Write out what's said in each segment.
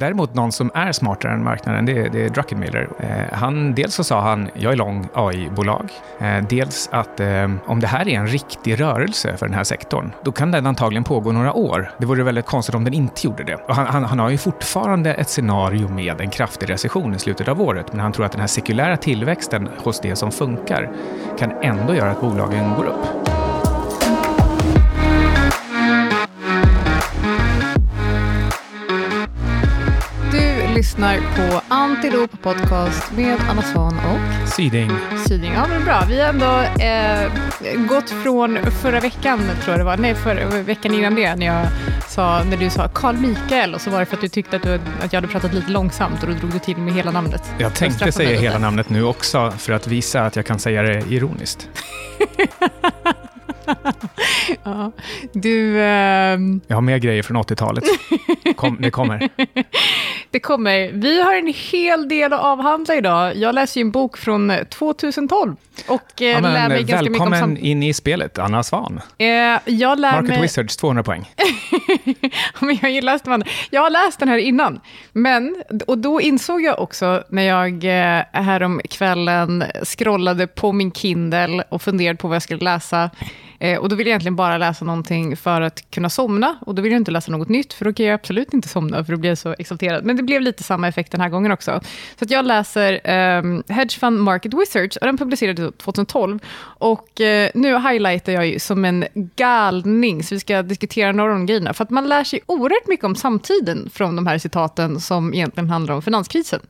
Däremot någon som är smartare än marknaden, det är, det är Druckenmiller. Eh, han, dels så sa han, jag är lång AI-bolag. Eh, dels att eh, om det här är en riktig rörelse för den här sektorn, då kan den antagligen pågå några år. Det vore väldigt konstigt om den inte gjorde det. Och han, han, han har ju fortfarande ett scenario med en kraftig recession i slutet av året, men han tror att den här sekulära tillväxten hos det som funkar kan ändå göra att bolagen går upp. Lyssnar på Antilop Podcast med Anna Svan och Syding. Syding. Ja, men bra. Vi har ändå eh, gått från förra veckan, tror jag det var, nej, förra veckan innan det, när, jag sa, när du sa Carl Mikael och så var det för att du tyckte att, du, att jag hade pratat lite långsamt och då drog du till med hela namnet. Jag tänkte säga hela namnet nu också för att visa att jag kan säga det ironiskt. ja, du... Um... Jag har mer grejer från 80-talet. Kom, det kommer. Det kommer. Vi har en hel del att avhandla idag. Jag läser ju en bok från 2012 och eh, ja, lär mig ganska mycket om... Välkommen in i spelet, Anna Svan. Eh, jag lär Market mig... Wizards, 200 poäng. men jag, har läst man. jag har läst den här innan, men, och då insåg jag också när jag eh, härom kvällen scrollade på min Kindle och funderade på vad jag skulle läsa, Eh, och då vill jag egentligen bara läsa någonting för att kunna somna. Och då vill jag inte läsa något nytt, för då kan jag absolut inte somna, för då blir jag så exalterad. Men det blev lite samma effekt den här gången också. Så att jag läser um, Hedge Fund Market Wizards, och den publicerades 2012. Och uh, nu highlightar jag ju som en galning, så vi ska diskutera några av de grejerna. För att man lär sig oerhört mycket om samtiden från de här citaten, som egentligen handlar om finanskrisen.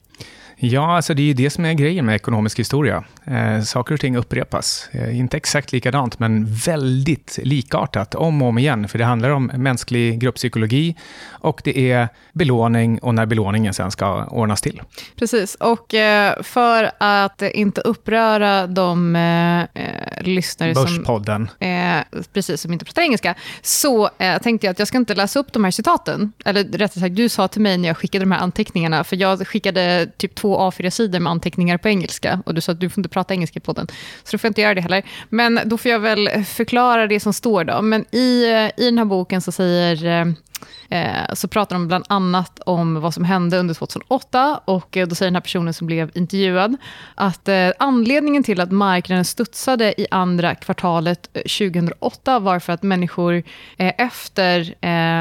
Ja, alltså det är ju det som är grejen med ekonomisk historia. Eh, saker och ting upprepas. Eh, inte exakt likadant, men väldigt likartat om och om igen. För det handlar om mänsklig grupppsykologi och det är belåning och när belåningen sen ska ordnas till. Precis, och eh, för att inte uppröra de eh, eh lyssnare Börspodden. som, eh, precis, som inte pratar engelska, så eh, tänkte jag att jag ska inte läsa upp de här citaten. Eller rättare sagt, du sa till mig när jag skickade de här anteckningarna, för jag skickade typ två A4-sidor med anteckningar på engelska, och du sa att du får inte prata engelska i podden, så då får jag inte göra det heller. Men då får jag väl förklara det som står då. Men i, eh, i den här boken så säger eh, Eh, så pratar de bland annat om vad som hände under 2008 och eh, då säger den här personen som blev intervjuad att eh, anledningen till att marknaden studsade i andra kvartalet 2008 var för att människor efter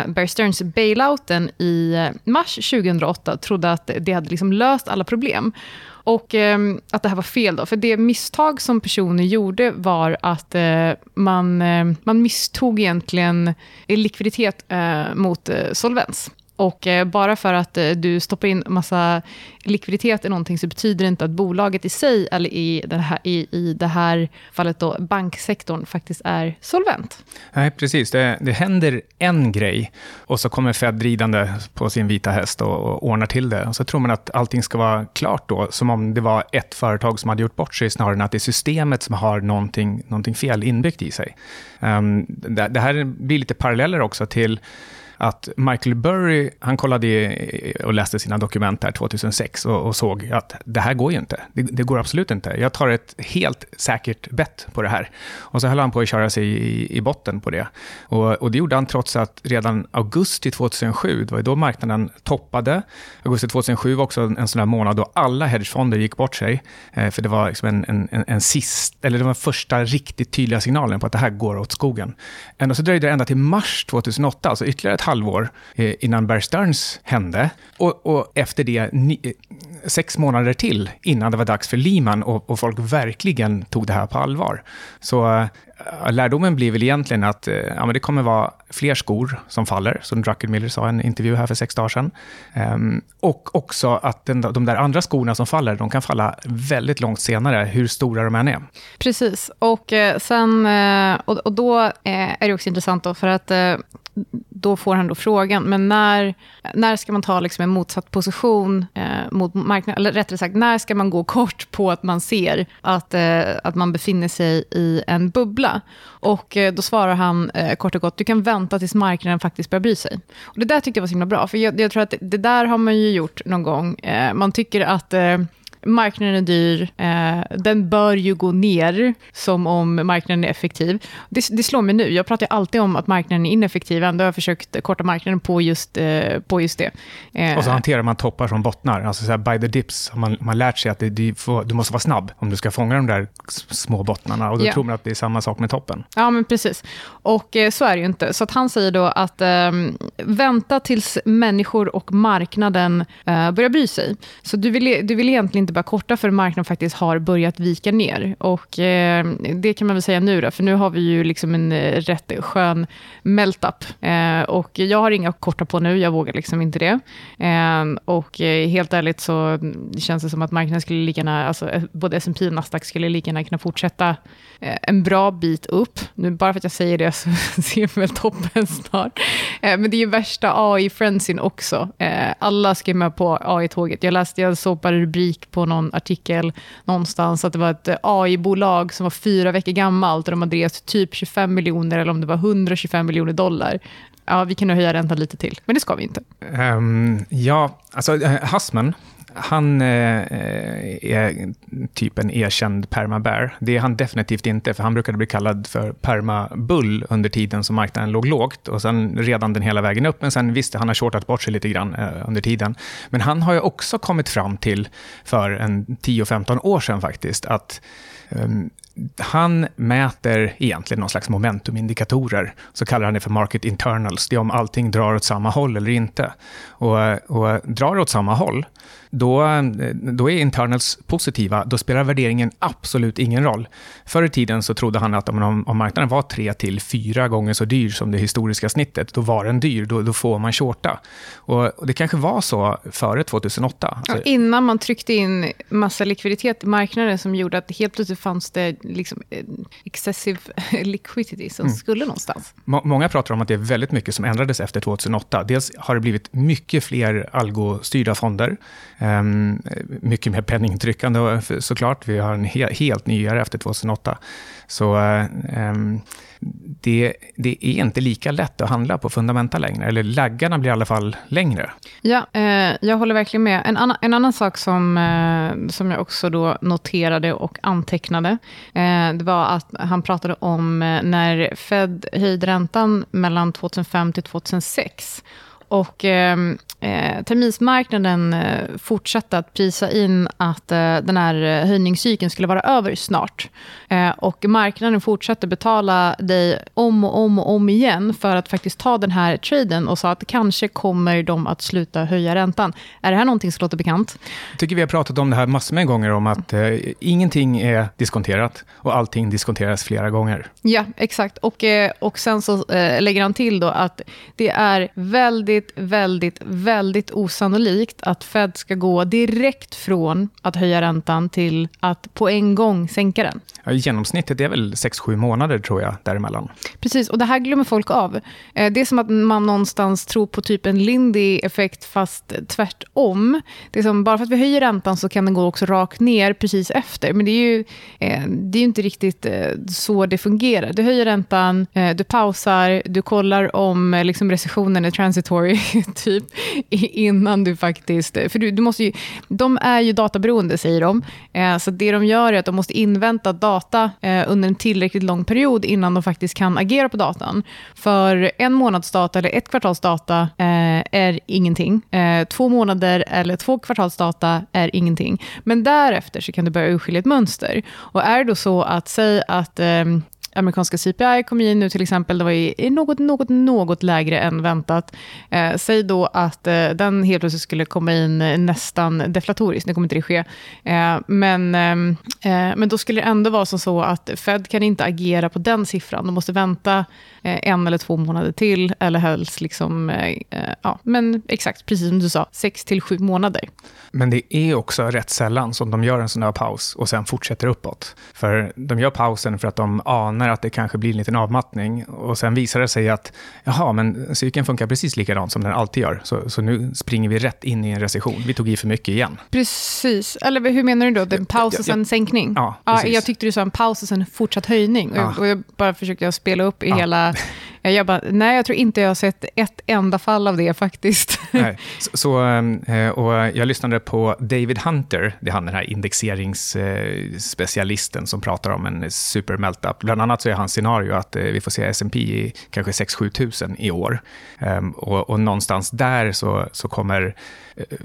Bear Stearns bailouten i mars 2008 trodde att det hade liksom löst alla problem. Och eh, att det här var fel då, för det misstag som personer gjorde var att eh, man, eh, man misstog egentligen likviditet eh, mot eh, solvens. Och eh, bara för att eh, du stoppar in massa likviditet i någonting så betyder det inte att bolaget i sig, eller i det här, i, i det här fallet då banksektorn, faktiskt är solvent. Nej, precis. Det, det händer en grej och så kommer Fed ridande på sin vita häst och, och ordnar till det. Och så tror man att allting ska vara klart då, som om det var ett företag som hade gjort bort sig, snarare än att det är systemet som har någonting, någonting fel inbyggt i sig. Um, det, det här blir lite paralleller också till att Michael Burry, han kollade och läste sina dokument där 2006 och, och såg att det här går ju inte. Det, det, går absolut inte. Jag tar ett helt säkert bett på det här. Och så höll han på att köra sig i, i botten på det. Och, och, det gjorde han trots att redan augusti 2007, det var då marknaden toppade. Augusti 2007 var också en sån där månad då alla hedgefonder gick bort sig. Eh, för det var liksom en, en, en, en sist, eller det var första riktigt tydliga signalen på att det här går åt skogen. Ändå så dröjde det ända till mars 2008, alltså ytterligare ett halvår eh, innan Bear Stearns hände. Och, och efter det ni, eh, sex månader till innan det var dags för Lehman och, och folk verkligen tog det här på allvar. Så eh, lärdomen blir väl egentligen att ja, men det kommer vara fler skor som faller, som Druckenmiller sa i en intervju här för sex dagar sedan. Ehm, och också att den, de där andra skorna som faller, de kan falla väldigt långt senare, hur stora de än är. Precis, och, sen, och, och då är det också intressant då, för att då får han då frågan, men när, när ska man ta liksom en motsatt position eh, mot marknaden? Eller rättare sagt, när ska man gå kort på att man ser att, eh, att man befinner sig i en bubbla? Och eh, då svarar han eh, kort och gott, du kan vänta tills marknaden faktiskt börjar bry sig. Och det där tyckte jag var så himla bra, för jag, jag tror att det, det där har man ju gjort någon gång. Eh, man tycker att eh, marknaden är dyr, eh, den bör ju gå ner som om marknaden är effektiv. Det, det slår mig nu, jag pratar alltid om att marknaden är ineffektiv, ändå har jag försökt korta marknaden på just, eh, på just det. Eh, och så hanterar man toppar som bottnar, alltså så här by the dips, man, man lärt sig att det, det du måste vara snabb om du ska fånga de där små bottnarna, och då yeah. tror man att det är samma sak med toppen. Ja, men precis. Och eh, så är det ju inte. Så han säger då att eh, vänta tills människor och marknaden eh, börjar bry sig. Så du vill, du vill egentligen inte bara korta för marknaden faktiskt har börjat vika ner. Och eh, det kan man väl säga nu då, för nu har vi ju liksom en eh, rätt skön melt-up. Eh, och jag har inga korta på nu, jag vågar liksom inte det. Eh, och eh, helt ärligt så känns det som att marknaden skulle lika gärna, alltså eh, både S&P och Nasdaq skulle lika gärna kunna fortsätta eh, en bra bit upp. Nu bara för att jag säger det så ser vi väl toppen snart. Eh, men det är ju värsta AI-frensin också. Eh, alla ska med på AI-tåget. Jag läste, jag såg bara rubrik på någon artikel någonstans att det var ett eh, AI-bolag som var fyra veckor gammalt och de hade rest typ 25 miljoner eller om det var 125 miljoner dollar. Ja, vi kan nog höja räntan lite till, men det ska vi inte. Um, ja, alltså Hassman, han eh, eh, är typ en erkänd permabear. Det är han definitivt inte, för han brukade bli kallad för permabull under tiden som marknaden låg lågt och sen redan den hela vägen upp. Men sen visste han har shortat bort sig lite grann eh, under tiden. Men han har ju också kommit fram till, för en 10-15 år sedan faktiskt, att ehm, han mäter egentligen någon slags momentumindikatorer. Så kallar han det för market internals. Det är om allting drar åt samma håll eller inte. Och, och drar åt samma håll, då, då är internals positiva. Då spelar värderingen absolut ingen roll. Förr i tiden så trodde han att om, om marknaden var tre till fyra gånger så dyr som det historiska snittet, då var den dyr. Då, då får man shorta. Och, och det kanske var så före 2008. Ja, innan man tryckte in massa likviditet i marknaden som gjorde att helt plötsligt fanns det liksom excessive liquidity som mm. skulle någonstans. Må många pratar om att det är väldigt mycket som ändrades efter 2008. Dels har det blivit mycket fler algostyrda fonder. Um, mycket mer penningtryckande såklart. Vi har en he helt ny era efter 2008. Så um, det, det, är inte lika lätt att handla på fundamenta längre, eller laggarna blir i alla fall längre. Ja, eh, jag håller verkligen med. En, annan, en annan sak som, eh, som jag också då noterade och antecknade, eh, det var att han pratade om eh, när Fed höjde räntan mellan 2005 till 2006. Och ehm, eh, terminsmarknaden eh, fortsatte att prisa in att eh, den här eh, höjningscykeln skulle vara över snart. Eh, och marknaden fortsatte betala dig om och om och om igen för att faktiskt ta den här traden och sa att kanske kommer de att sluta höja räntan. Är det här någonting som låter bekant? Jag tycker vi har pratat om det här massor med gånger, om att eh, ingenting är diskonterat och allting diskonteras flera gånger. Ja, exakt. Och, eh, och sen så lägger han till då att det är väldigt, väldigt, väldigt osannolikt att Fed ska gå direkt från att höja räntan till att på en gång sänka den. Ja, genomsnittet är väl 6-7 månader tror jag däremellan. Precis, och det här glömmer folk av. Eh, det är som att man någonstans tror på typ en Lindy-effekt fast tvärtom. Det är som bara för att vi höjer räntan så kan den gå också rakt ner precis efter. Men det är ju, eh, det är inte riktigt eh, så det fungerar. Du höjer räntan, du pausar, du kollar om liksom recessionen är transitory typ innan du faktiskt... För du, du måste ju, de är ju databeroende säger de. Eh, så det de gör är att de måste invänta data eh, under en tillräckligt lång period innan de faktiskt kan agera på datan. För en månads data eller ett kvartals data eh, är ingenting. Eh, två månader eller två kvartals data är ingenting. Men därefter så kan du börja urskilja ett mönster. Och är det då så att, säg att ehm, amerikanska CPI kom in nu till exempel, det var i något, något, något lägre än väntat. Eh, säg då att eh, den helt plötsligt skulle komma in eh, nästan deflatoriskt, nu kommer inte det ske. Eh, men, ehm, eh, men då skulle det ändå vara som så att Fed kan inte agera på den siffran, de måste vänta eh, en eller två månader till, eller helst liksom, eh, eh, ja, men exakt, precis som du sa, sex till sju månader. Men det är också rätt sällan som de gör en sån här paus och sen fortsätter uppåt. För de gör pausen för att de anar att det kanske blir en liten avmattning och sen visar det sig att jaha, men cykeln funkar precis likadant som den alltid gör. Så, så nu springer vi rätt in i en recession. Vi tog i för mycket igen. Precis. Eller hur menar du då? En paus och sen sänkning? Ja, precis. ja, jag tyckte du sa en paus och sen fortsatt höjning. Ja. Och jag bara försökte spela upp i ja. hela Eh, jag bara, nej, jag tror inte jag har sett ett enda fall av det faktiskt. Nej. Så, så, och jag lyssnade på David Hunter, det är han den här indexeringsspecialisten som pratar om en super meltup. Bland annat så är hans scenario att eh, vi får se S&P i kanske 6-7 tusen i år. Ehm, och, och någonstans där så, så kommer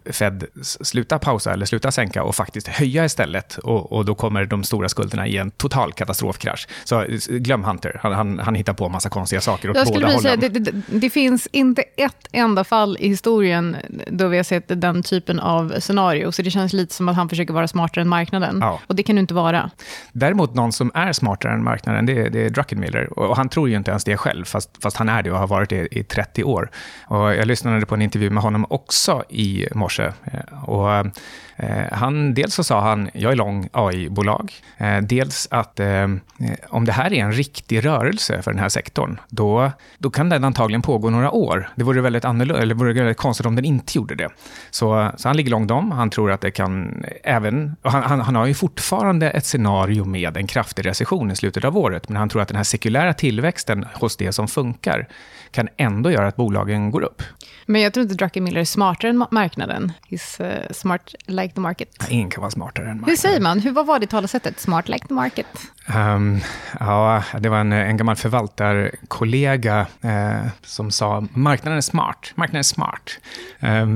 Fed sluta pausa eller sluta sänka och faktiskt höja istället. Och, och då kommer de stora skulderna i en total katastrofkrasch. Så glöm Hunter, han, han, han hittar på en massa konstiga saker åt Jag skulle båda säga, hållen. det, det, det finns inte ett enda fall i historien då vi har sett den typen av scenario. Så det känns lite som att han försöker vara smartare än marknaden. Ja. Och det kan du inte vara. Däremot någon som är smartare än marknaden, det är, det är Druckenmiller. Och han tror ju inte ens det själv, fast, fast han är det och har varit det i 30 år. Och jag lyssnade på en intervju med honom också i morse. Eh, och eh, Eh, han, dels så sa han, jag är lång AI-bolag. Eh, dels att eh, om det här är en riktig rörelse för den här sektorn, då, då kan den antagligen pågå några år. Det vore väldigt annorlunda, eller vore väldigt konstigt om den inte gjorde det. Så, så han ligger långt om. Han tror att det kan även... och Han, han, han har ju fortfarande ett scenario med en kraftig recession i slutet av året, men han tror att den här sekulära tillväxten hos det som funkar kan ändå göra att bolagen går upp. Men jag tror inte Druckenmiller är smartare än marknaden. He's uh, smart like the market. Ingen kan vara smartare än Hur marknaden. säger man? Hur, vad var det talesättet? Smart like the market? Ehm, ja, det var en, en gammal förvaltarkollega eh, som sa marknaden är smart. Marknaden är smart. Eh,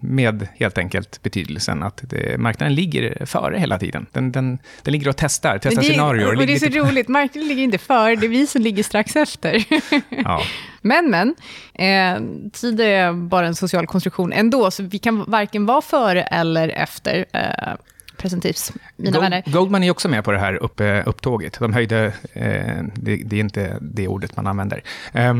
med helt enkelt betydelsen att det, marknaden ligger före hela tiden. Den, den, den ligger och testar, testar det, scenarier. och det är så lite- roligt. Marknaden ligger inte före, det är vi som ligger strax efter. ja. Men, men. Eh, tid är bara en social konstruktion ändå, så vi kan varken vara före eller efter eh, presentives, mina Gold, vänner. Goldman är också med på det här upp, upptåget. De höjde, eh, det, det är inte det ordet man använder. Eh,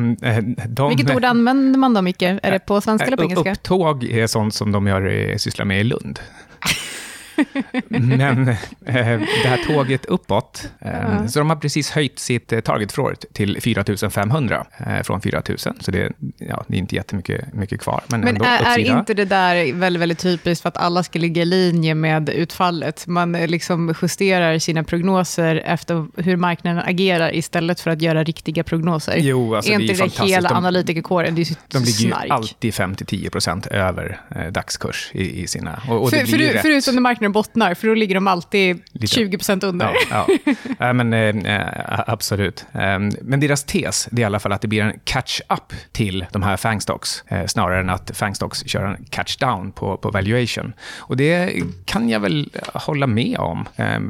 de, Vilket ord använder man då, Micke? Är det på svenska eller på Eh, engelska? Upptåg är sånt som de gör, eh, sysslar med i Lund. Men eh, det här tåget uppåt, eh, Ja. så de har precis höjt sitt eh, target för året till 4 500 eh, från 4 000. Så det, ja, det är inte jättemycket mycket kvar, men, Men ändå är, är inte det där väldigt, väldigt typiskt för att alla ska ligga i linje med utfallet? Man eh, liksom justerar sina prognoser efter hur marknaden agerar istället för att göra riktiga prognoser. Jo, alltså är det inte är det hela De- analytikerkåren? Det är ju De ligger ju snark. alltid 5-10% över eh, dagskurs i, i sina... Och, och För, det ju för, förutom när marknaden bottnar, för då ligger de alltid Lite. 20% under. Ja, ja. ja men, eh, eh, absolut. Eh, men deras tes det är i alla fall att det blir en catch-up till de här FANG-stocks, eh, snarare än att FANG-stocks kör en catch-down på, på valuation. Och det kan jag väl hålla med om. Eh,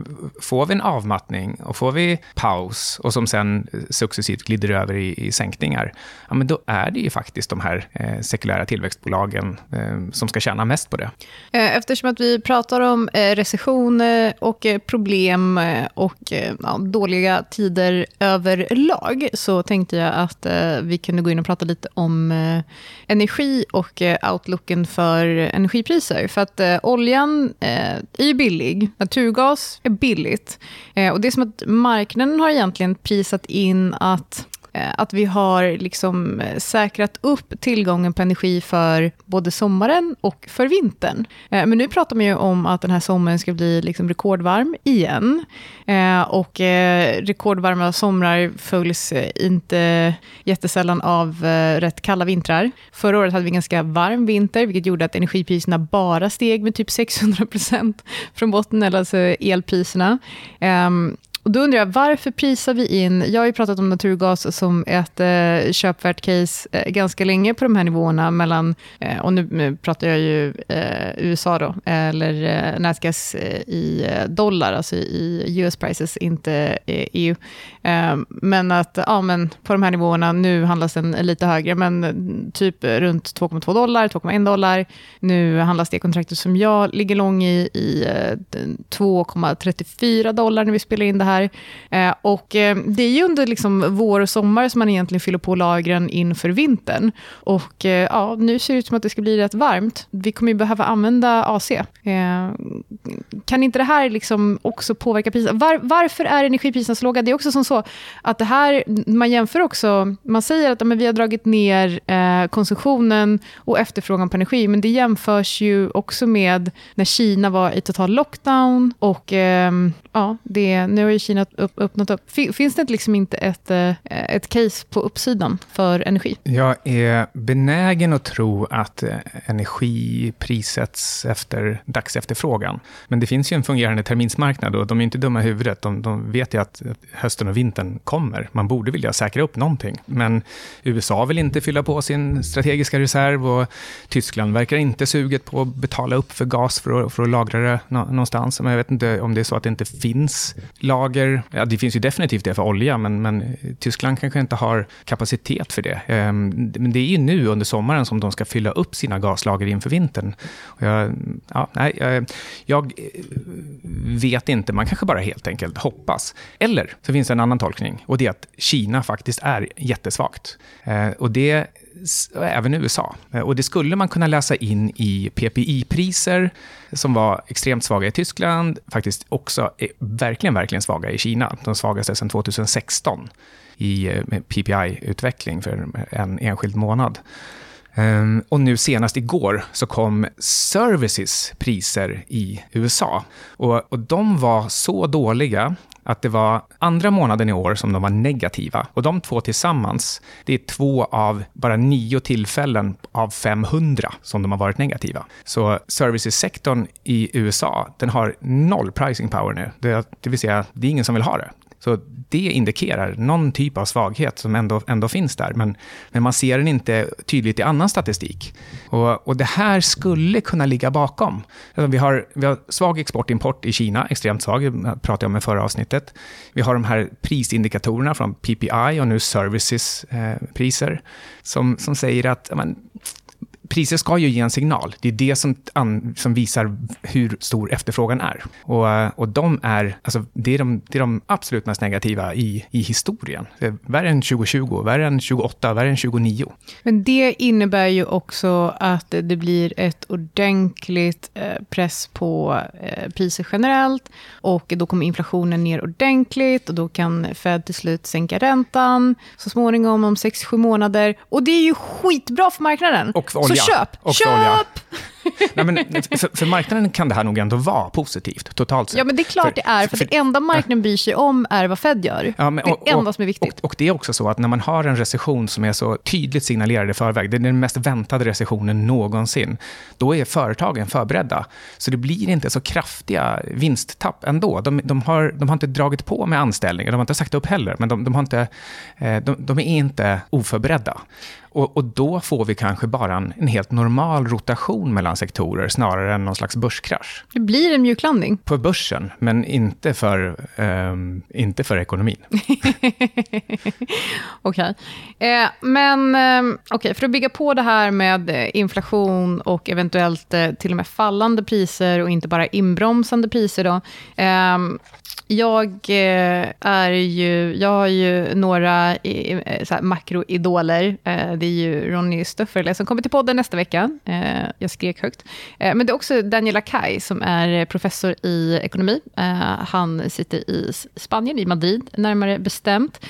får vi en avmattning och får vi paus och som sen successivt glider över i, i sänkningar, ja, men då är det ju faktiskt de här eh, sekulära tillväxtbolagen eh, som ska tjäna mest på det. Eh, Eftersom att vi pratar om om eh, recession och eh, problem eh, och ja, dåliga tider överlag så tänkte jag att vi kunde gå in och prata lite om energi och outlooken för energipriser. För att oljan är ju billig, naturgas är billigt. Och det är som att marknaden har egentligen prisat in att Eh, att vi har liksom eh, säkrat upp tillgången på energi för både sommaren och för vintern. Eh, men nu pratar man ju om att den här sommaren ska bli liksom rekordvarm igen. Och rekordvarma somrar följs inte jättesällan av rätt kalla vintrar. Förra året hade vi en ganska varm vinter, vilket gjorde att energipriserna bara steg med typ 600 procent från botten, eller alltså elpriserna. Ehm, och då undrar jag, varför prisar vi in... Jag har ju pratat om naturgas som ett eh, köpvärt case eh, ganska länge på de här nivåerna. mellan, eh, Och nu pratar jag ju eh, USA då, eller eh, nätgas eh, i eh, dollar, alltså i US prices, inte eh, EU. Eh, men att ja, men på de här nivåerna, nu handlas den lite högre, men typ runt 2,2 dollar, 2,1 dollar. Nu handlas det kontraktet som jag ligger lång i, i eh, 2,34 dollar när vi spelar in det här. Eh, och eh, det är ju under liksom vår och sommar som man egentligen fyller på lagren inför vintern. Och eh, ja, nu ser det ut som att det ska bli rätt varmt. Vi kommer ju behöva använda AC. Eh, kan inte det här liksom också påverka priserna? Var, varför är energipriserna så låga? Det är också som så att det här, man jämför också, man säger att men vi har dragit ner eh, konsumtionen och efterfrågan på energi, men det jämförs ju också med när Kina var i total lockdown och eh, ja, det, nu har ju Kina öppnat upp. Finns det liksom inte ett, eh, ett case på uppsidan för energi? Jag är benägen att tro att eh, energi prissätts efter dagsefterfrågan. Men det finns ju en fungerande terminsmarknad och de är inte dumma i huvudet. De, de vet ju att hösten och vintern kommer. Man borde vilja säkra upp någonting. Men USA vill inte fylla på sin strategiska reserv och Tyskland verkar inte suget på att betala upp för gas för att, för att lagra det någonstans. Men jag vet inte om det är så att det inte finns lager. Ja, det finns ju definitivt det för olja, men, men Tyskland kanske inte har kapacitet för det. Ehm, men det är ju nu under sommaren som de ska fylla upp sina gaslager inför vintern. Jag, ja, nej, eh, jag, eh, vet inte, man kanske bara helt enkelt hoppas. Eller så finns det en annan tolkning och det är att Kina faktiskt är jättesvagt. Eh, och det även USA. Eh, och det skulle man kunna läsa in i PPI-priser som var extremt svaga i Tyskland, faktiskt också eh, verkligen, verkligen svaga i Kina. De svagaste sedan 2016 i eh, PPI-utveckling för en enskild månad. Ehm, och nu senast igår så kom Services priser i USA. Och, och de var så dåliga att det var andra månaden i år som de var negativa. Och de två tillsammans, det är två av bara nio tillfällen av 500 som de har varit negativa. Så servicesektorn i USA, den har noll pricing power nu. Det, det vill säga, det är ingen som vill ha det. Så det indikerar någon typ av svaghet som ändå, ändå finns där, men, men man ser den inte tydligt i annan statistik. Och, och det här skulle kunna ligga bakom. Alltså vi, har, vi har svag export-import i Kina, extremt svag, det pratade jag om i förra avsnittet. Vi har de här prisindikatorerna från PPI och nu services-priser, eh, som, som säger att men, priser ska ju ge en signal. Det är det som, an, som visar hur stor efterfrågan är. Och, och de är, alltså, det, är de, det är de absolut mest negativa i, i historien. Värre än 2020, värre än 28, värre än 29. Men det innebär ju också att det blir ett ordentligt eh, press på eh, priser generellt och då kommer inflationen ner ordentligt och då kan Fed till slut sänka räntan så småningom om 6-7 månader. Och det är ju skitbra för marknaden. Och för olja. Så köp! Och köp! Olja. Nej, men för, för, marknaden kan det här nog ändå vara positivt, totalt sett. Ja, men det är klart för, det är, för, för det enda marknaden bryr sig om är vad Fed gör. Ja, men, och, det är det enda som är viktigt. Och, och, det är också så att när man har en recession som är så tydligt signalerad i förväg, det är den mest väntade recessionen någonsin, då är företagen förberedda. Så det blir inte så kraftiga vinsttapp ändå. De, de, har, de har inte dragit på med anställningar, de har inte sagt upp heller, men de, de har inte, eh, de, de är inte oförberedda. Och, och, då får vi kanske bara en, en, helt normal rotation mellan sektorer snarare än någon slags börskrasch. Det blir en mjuklandning. På börsen, men inte för, um, inte för ekonomin. Okej. Okay. Eh, men eh, okay, för att bygga på det här med eh, inflation och eventuellt eh, till och med fallande priser och inte bara inbromsande priser. Då, eh, jag eh, är ju, jag har ju några eh, här, makroidoler. Det är ju Ronny Stöfferle som kommer till podden nästa vecka. Eh, jag skrek högt. Eh, men det är också Daniela Kai som är professor i ekonomi. Eh, han sitter i Spanien, i Madrid närmare bestämt.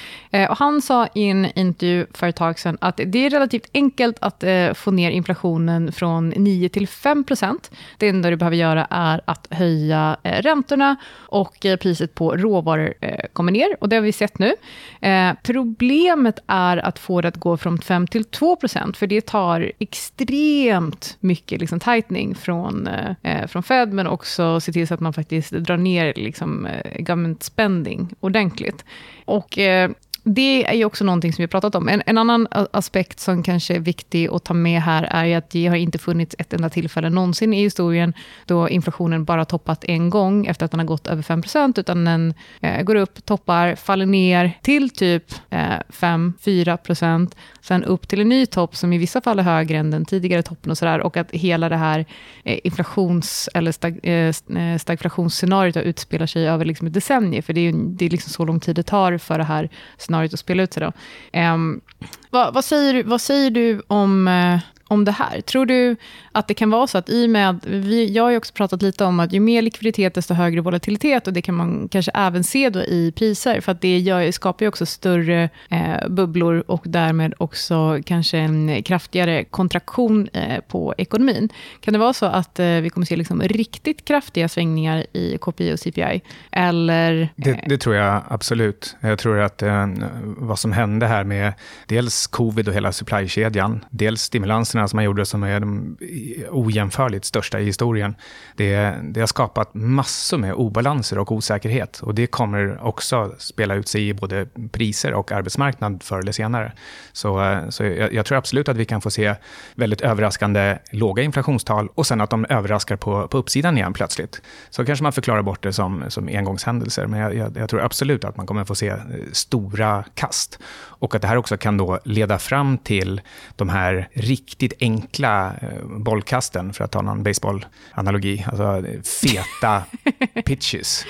Och han sa i en intervju för ett tag sedan att det är relativt enkelt att få ner inflationen från 9 till 5 procent. Det enda du behöver göra är att höja räntorna och priset priset på råvaror eh, kommer ner och det har vi sett nu. Eh, problemet är att få det att gå från 5 till 2 procent, för det tar extremt mycket liksom, tightening från, eh, eh, från Fed, men också se till så att man faktiskt drar ner liksom, eh, government spending ordentligt. Och eh, det är ju också någonting som vi har pratat om. En, en, annan aspekt som kanske är viktig att ta med här är att det har inte funnits ett enda tillfälle någonsin i historien då inflationen bara toppat en gång efter att den har gått över 5% utan den eh, går upp, toppar, faller ner till typ eh, 5-4% sen upp till en ny topp som i vissa fall är högre än den tidigare toppen och sådär och att hela det här eh, inflations eller stag, eh, eh stagflationsscenariot utspelar sig över liksom ett decennium, för det är, det är liksom så lång tid det tar för det här scenariot scenariot att spela ut sig. Då. Um, vad, vad, säger, vad säger du om, eh, om det här. Tror du att det kan vara så att i och med, vi, jag har ju också pratat lite om att ju mer likviditet, desto högre volatilitet, och det kan man kanske även se då i priser, för att det gör, skapar ju också större eh, bubblor och därmed också kanske en kraftigare kontraktion eh, på ekonomin. Kan det vara så att eh, vi kommer se liksom riktigt kraftiga svängningar i KPI och CPI? Eller, det, det, tror jag absolut. Jag tror att eh, vad som hände här med dels covid och hela supply-kedjan, dels stimulanserna som man gjorde som är de ojämförligt största i historien, det, det har skapat massor med obalanser och osäkerhet. Och det kommer också spela ut sig i både priser och arbetsmarknad förr eller senare. Så, så jag, jag tror absolut att vi kan få se väldigt överraskande låga inflationstal och sen att de överraskar på, på uppsidan igen plötsligt. Så kanske man förklarar bort det som, som engångshändelser, men jag, jag, jag tror absolut att man kommer få se eh, stora kast. Och att det här också kan då leda fram till de här riktigt enkla eh, bollkasten, för att ta någon baseballanalogi, alltså feta pitches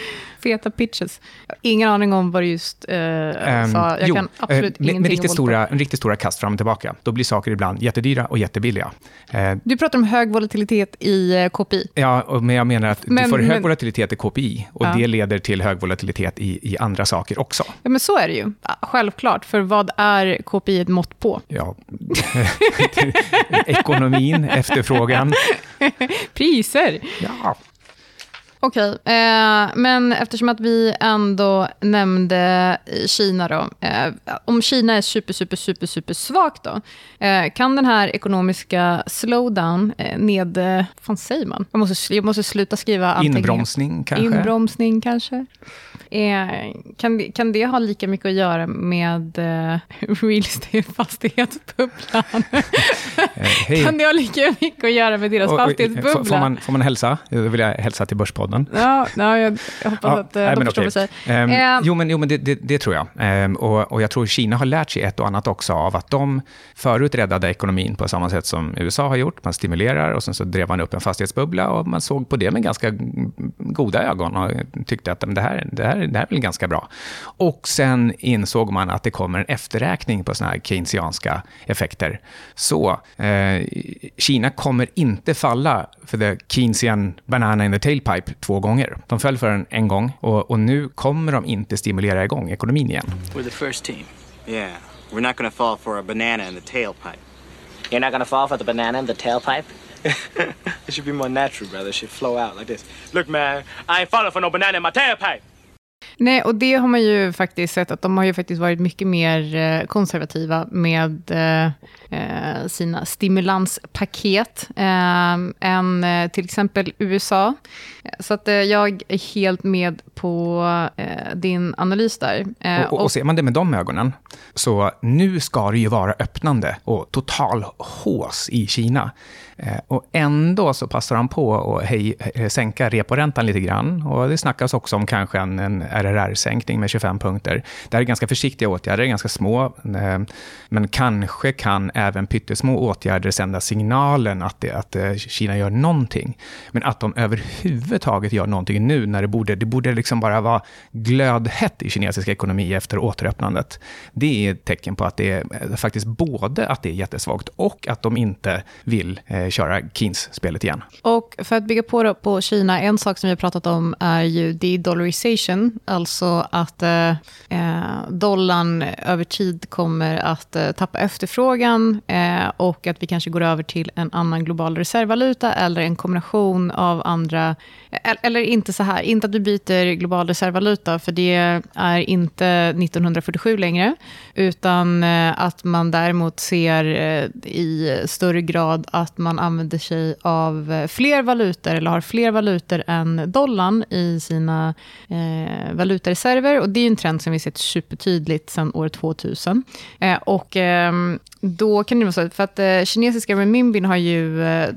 feta pitches. Ingen aning om vad du just uh, um, sa. Jag jo, kan absolut uh, med, med riktigt stora, riktigt stora kast fram och tillbaka. Då blir saker ibland jättedyra och jättebilliga. Uh, du pratar om hög volatilitet i KPI. Ja, men jag menar att men, du får hög men, volatilitet i KPI och ja. det leder till hög volatilitet i, i andra saker också. Ja, men så är det ju. Självklart, för vad är KPI ett mått på? Ja, ekonomin, efterfrågan. Priser. Ja. Okej, eh, men eftersom att vi ändå nämnde Kina då. Eh, om Kina är super, super, super, super svagt då. Eh, kan den här ekonomiska slowdown, eh, ned... Vad fan säger man? Jag måste, jag måste sluta skriva anteckningar. Inbromsning kanske? Inbromsning kanske. Eh, kan, kan det ha lika mycket att göra med eh, real estate-fastighetsbubblan? Eh, kan det ha lika mycket att göra med deras fastighetsbubbla? Får, man, får man hälsa? Då vill jag hälsa till Börspodden. Ja, ja jag, jag hoppas ja, att eh, de förstår okay. vad um, uh, Jo, men, jo, men det, det, det tror jag. Um, och, och jag tror Kina har lärt sig ett och annat också av att de förut räddade ekonomin på samma sätt som USA har gjort. Man stimulerar och sen så drev man upp en fastighetsbubbla och man såg på det med ganska goda ögon och tyckte att det här, det här det här är väl ganska bra. Och sen insåg man att det kommer en efterräkning på såna här keynesianska effekter. Så eh, Kina kommer inte falla för the Keynesian banana in the tailpipe två gånger. De föll för den en gång och, och nu kommer de inte stimulera igång ekonomin igen. We're the first team. Yeah, we're not gonna fall for a banana in the tailpipe. You're not gonna fall for the banana in the tailpipe? it should be more natural, brother. It should flow out like this. Look, man, I ain't falling for no banana in my tailpipe. Nej, och det har man ju faktiskt sett att de har ju faktiskt varit mycket mer eh, konservativa med eh, eh, sina stimulanspaket än till exempel USA. Så att jag är helt med på din analys där. Och, och, och ser man det med de ögonen, så nu ska det ju vara öppnande och total hås i Kina. Eh, och ändå så passar han på att hej, eh, sänka reporäntan lite grann. Och det snackas också om kanske en, en RRR-sänkning med 25 punkter. Det här är ganska försiktiga åtgärder, ganska små. Eh, men kanske kan även pyttesmå åtgärder sända signalen att, det, att Kina gör någonting. Men att de överhuvudtaget gör någonting nu, när det borde, det borde liksom Liksom bara var glödhett i kinesisk ekonomi efter återöppnandet. Det är ett tecken på att det är faktiskt både att det är jättesvagt och att de inte vill eh, köra Keynes-spelet igen. Och för att bygga på på Kina, en sak som vi har pratat om är ju de-dollarization, alltså att eh, eh, dollarn över tid kommer att eh, tappa efterfrågan eh, och att vi kanske går över till en annan global reservvaluta eller en kombination av andra, eh, eller inte så här, inte att vi byter global reservvaluta, för det är inte 1947 längre, utan eh, att man däremot ser eh, i större grad att man använder sig av eh, fler valutor eller har fler valutor än dollarn i sina eh, valutareserver. Och det är en trend som vi sett supertydligt sedan år 2000. Eh, och eh, då kan det vara så, för att eh, kinesiska renminbin har ju, eh,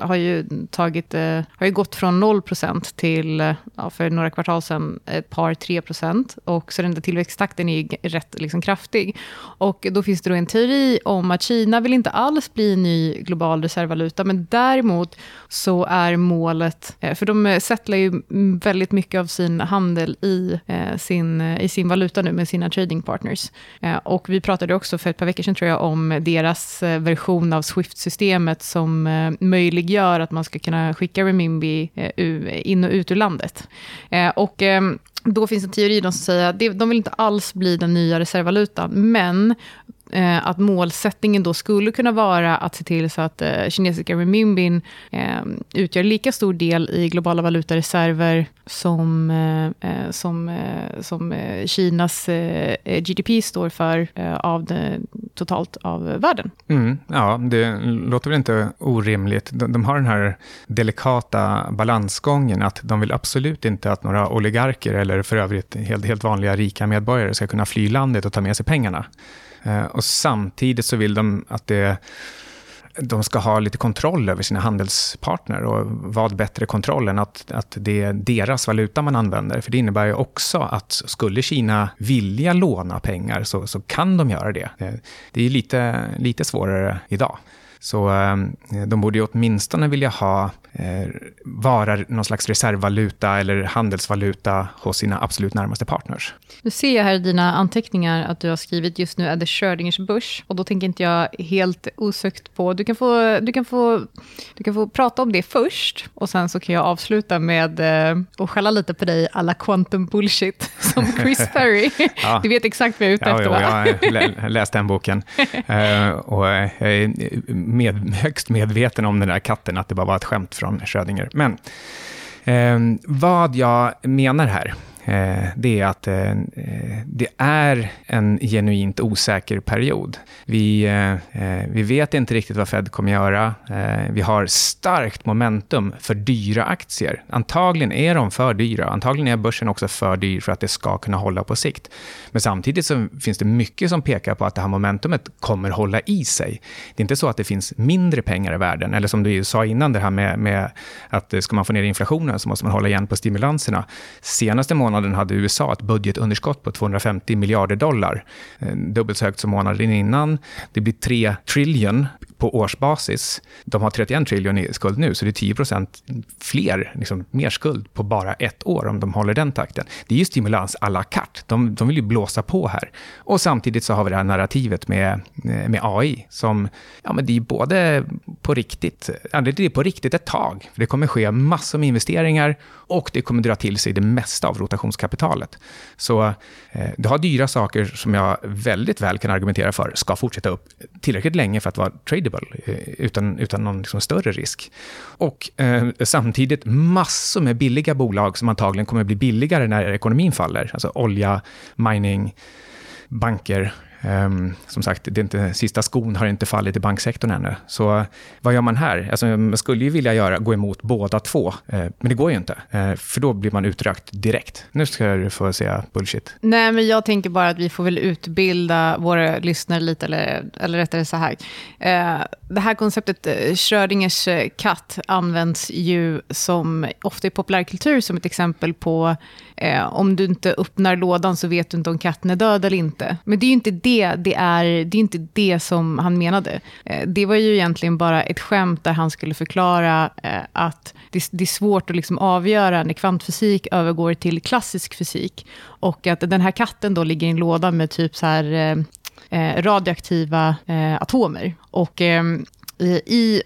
har ju, tagit, eh, har ju gått från 0% till, eh, ja, för några kvartal sen ett par, 3 procent. Och så den där tillväxttakten är rätt liksom, kraftig. Och då finns det då en teori om att Kina vill inte alls bli en ny global reservvaluta men däremot så är målet, eh, för de eh, settlar ju väldigt mycket av sin handel i eh, sin, i sin valuta nu med sina trading partners. Och vi pratade också för ett par veckor sedan tror jag om deras version av Swift-systemet som möjliggör att man ska kunna skicka renminbi in och ut ur landet. Och och ehm, då finns en teori som säger att de vill inte alls bli den nya reservvalutan, men eh, att målsättningen då skulle kunna vara att se till så att eh, kinesiska renminbin eh, utgör lika stor del i globala valutareserver som, eh, eh som, eh, som eh, Kinas eh, eh, GDP står för av det, totalt av världen. Mm, ja, det låter väl inte orimligt. De, de, har den här delikata balansgången att de vill absolut inte att några oligarker eller för övrigt helt, helt vanliga rika medborgare ska kunna fly landet och ta med sig pengarna. Eh, och samtidigt så vill de att det, de ska ha lite kontroll över sina handelspartner. Och vad bättre kontroll än att, att det är deras valuta man använder? För det innebär ju också att skulle Kina vilja låna pengar så, så kan de göra det. Eh, det är lite, lite svårare idag. Så eh, de borde ju åtminstone vilja ha eh, vara någon slags reservvaluta eller handelsvaluta hos sina absolut närmaste partners. Nu ser jag här i dina anteckningar att du har skrivit just nu är det Schrödingers börs. Och då tänker inte jag helt osökt på, du kan, få, du, kan få, du kan få prata om det först och sen så kan jag avsluta med eh, att skälla lite på dig alla quantum bullshit som Chris Perry. ja. Du vet exakt vad jag är ute ja, efter va? Jag har läst den boken. uh, och jag är med, högst medveten om den där katten, att det bara var ett skämt från Schrödinger. Men eh, vad jag menar här, Eh, det är att eh, det är en genuint osäker period. Vi, eh, eh vi vet inte riktigt vad Fed kommer göra. Eh, vi har starkt momentum för dyra aktier. Antagligen är de för dyra. Antagligen är börsen också för dyr för att det ska kunna hålla på sikt. Men samtidigt så finns det mycket som pekar på att det här momentumet kommer hålla i sig. Det är inte så att det finns mindre pengar i världen, eller som du sa innan, det här med, med att ska man få ner inflationen så måste man hålla igen på stimulanserna. Senaste månaden månaden hade USA ett budgetunderskott på 250 miljarder dollar. Eh, dubbelt så högt som månaden innan. Det blir 3 trillion på årsbasis. De har 31 trillion i skuld nu, så det är 10% fler, liksom, mer skuld på bara ett år om de håller den takten. Det är ju stimulans à la carte. De, de vill ju blåsa på här. Och samtidigt så har vi det här narrativet med, eh, med AI, som ja, men det är både på riktigt, det är på riktigt ett tag. För det kommer ske massor med investeringar och det kommer dra till sig det mesta av rotationskapitalet. Så eh, du har dyra saker som jag väldigt väl kan argumentera för ska fortsätta upp tillräckligt länge för att vara tradable eh, utan, utan någon liksom större risk. Och eh, samtidigt massor med billiga bolag som antagligen kommer bli billigare när ekonomin faller. Alltså olja, mining, banker, Um, som sagt, det är inte, sista skon har inte fallit i banksektorn ännu. Så vad gör man här? Alltså, man skulle ju vilja göra, gå emot båda två, uh, men det går ju inte. Uh, för då blir man utrökt direkt. Nu ska du få säga bullshit. Nej, men jag tänker bara att vi får väl utbilda våra lyssnare lite, eller, eller rättare så här. Uh, det här konceptet Schrödingers katt används ju som ofta i populärkultur som ett exempel på Eh, om du inte öppnar lådan så vet du inte om katten är död eller inte. Men det är ju inte det det är, det är inte det som han menade. Eh, det var ju egentligen bara ett skämt där han skulle förklara eh, att det, det är svårt att liksom avgöra när kvantfysik övergår till klassisk fysik. Och att den här katten då ligger i en låda med typ så här eh, eh radioaktiva eh, atomer. Och i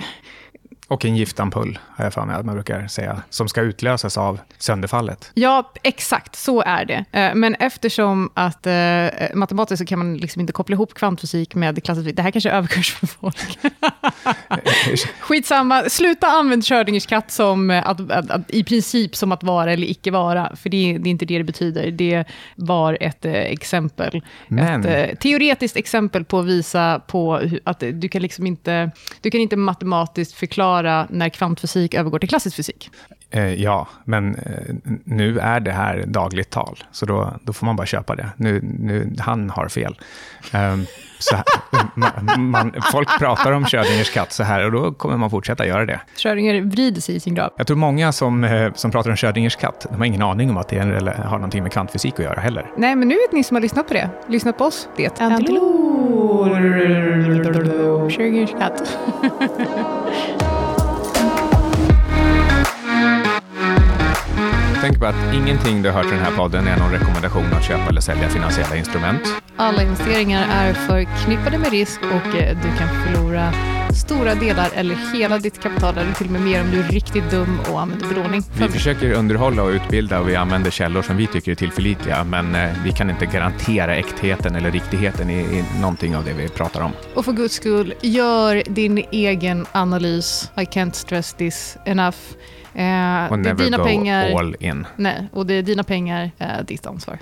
och en giftampull, har jag för mig att man brukar säga, som ska utlösas av sönderfallet. Ja, exakt, så är det. Eh, men eftersom att eh, matematiskt så kan man liksom inte koppla ihop kvantfysik med klassisk. Det här kanske är överkurs för folk. Skitsamma, sluta använda Schrödingers katt som eh, att, att, att, i princip som att vara eller icke vara, för det, det är inte det det betyder. Det var ett eh, exempel. Men... Ett eh, teoretiskt exempel på att visa på att du kan liksom inte, du kan inte matematiskt förklara förklara när kvantfysik övergår till klassisk fysik. Eh, ja, men eh, nu är det här dagligt tal, så då, då får man bara köpa det. Nu, nu, han har fel. Um, så man, man, folk pratar om Schrödingers katt så här och då kommer man fortsätta göra det. Schrödinger vrider sig i sin grav. Jag tror många som, eh, som pratar om Schrödingers katt, de har ingen aning om att det är, eller har någonting med kvantfysik att göra heller. Nej, men nu vet ni som har lyssnat på det. Lyssnat på oss, det. Antilor. Sugarskatt. Tänk på att ingenting du hört i den här podden är någon rekommendation att köpa eller sälja finansiella instrument. Alla investeringar är förknippade med risk och eh, du kan förlora stora delar eller hela ditt kapital eller till och med mer om du är riktigt dum och använder belåning. Vi försöker underhålla och utbilda och vi använder källor som vi tycker är tillförlitliga, men eh, vi kan inte garantera äktheten eller riktigheten i, i någonting av det vi pratar om. Och för guds skull, gör din egen analys. I can't stress this enough. Eh, Och det är never dina go pengar. all in. Nej, och det är dina pengar, eh, ditt ansvar.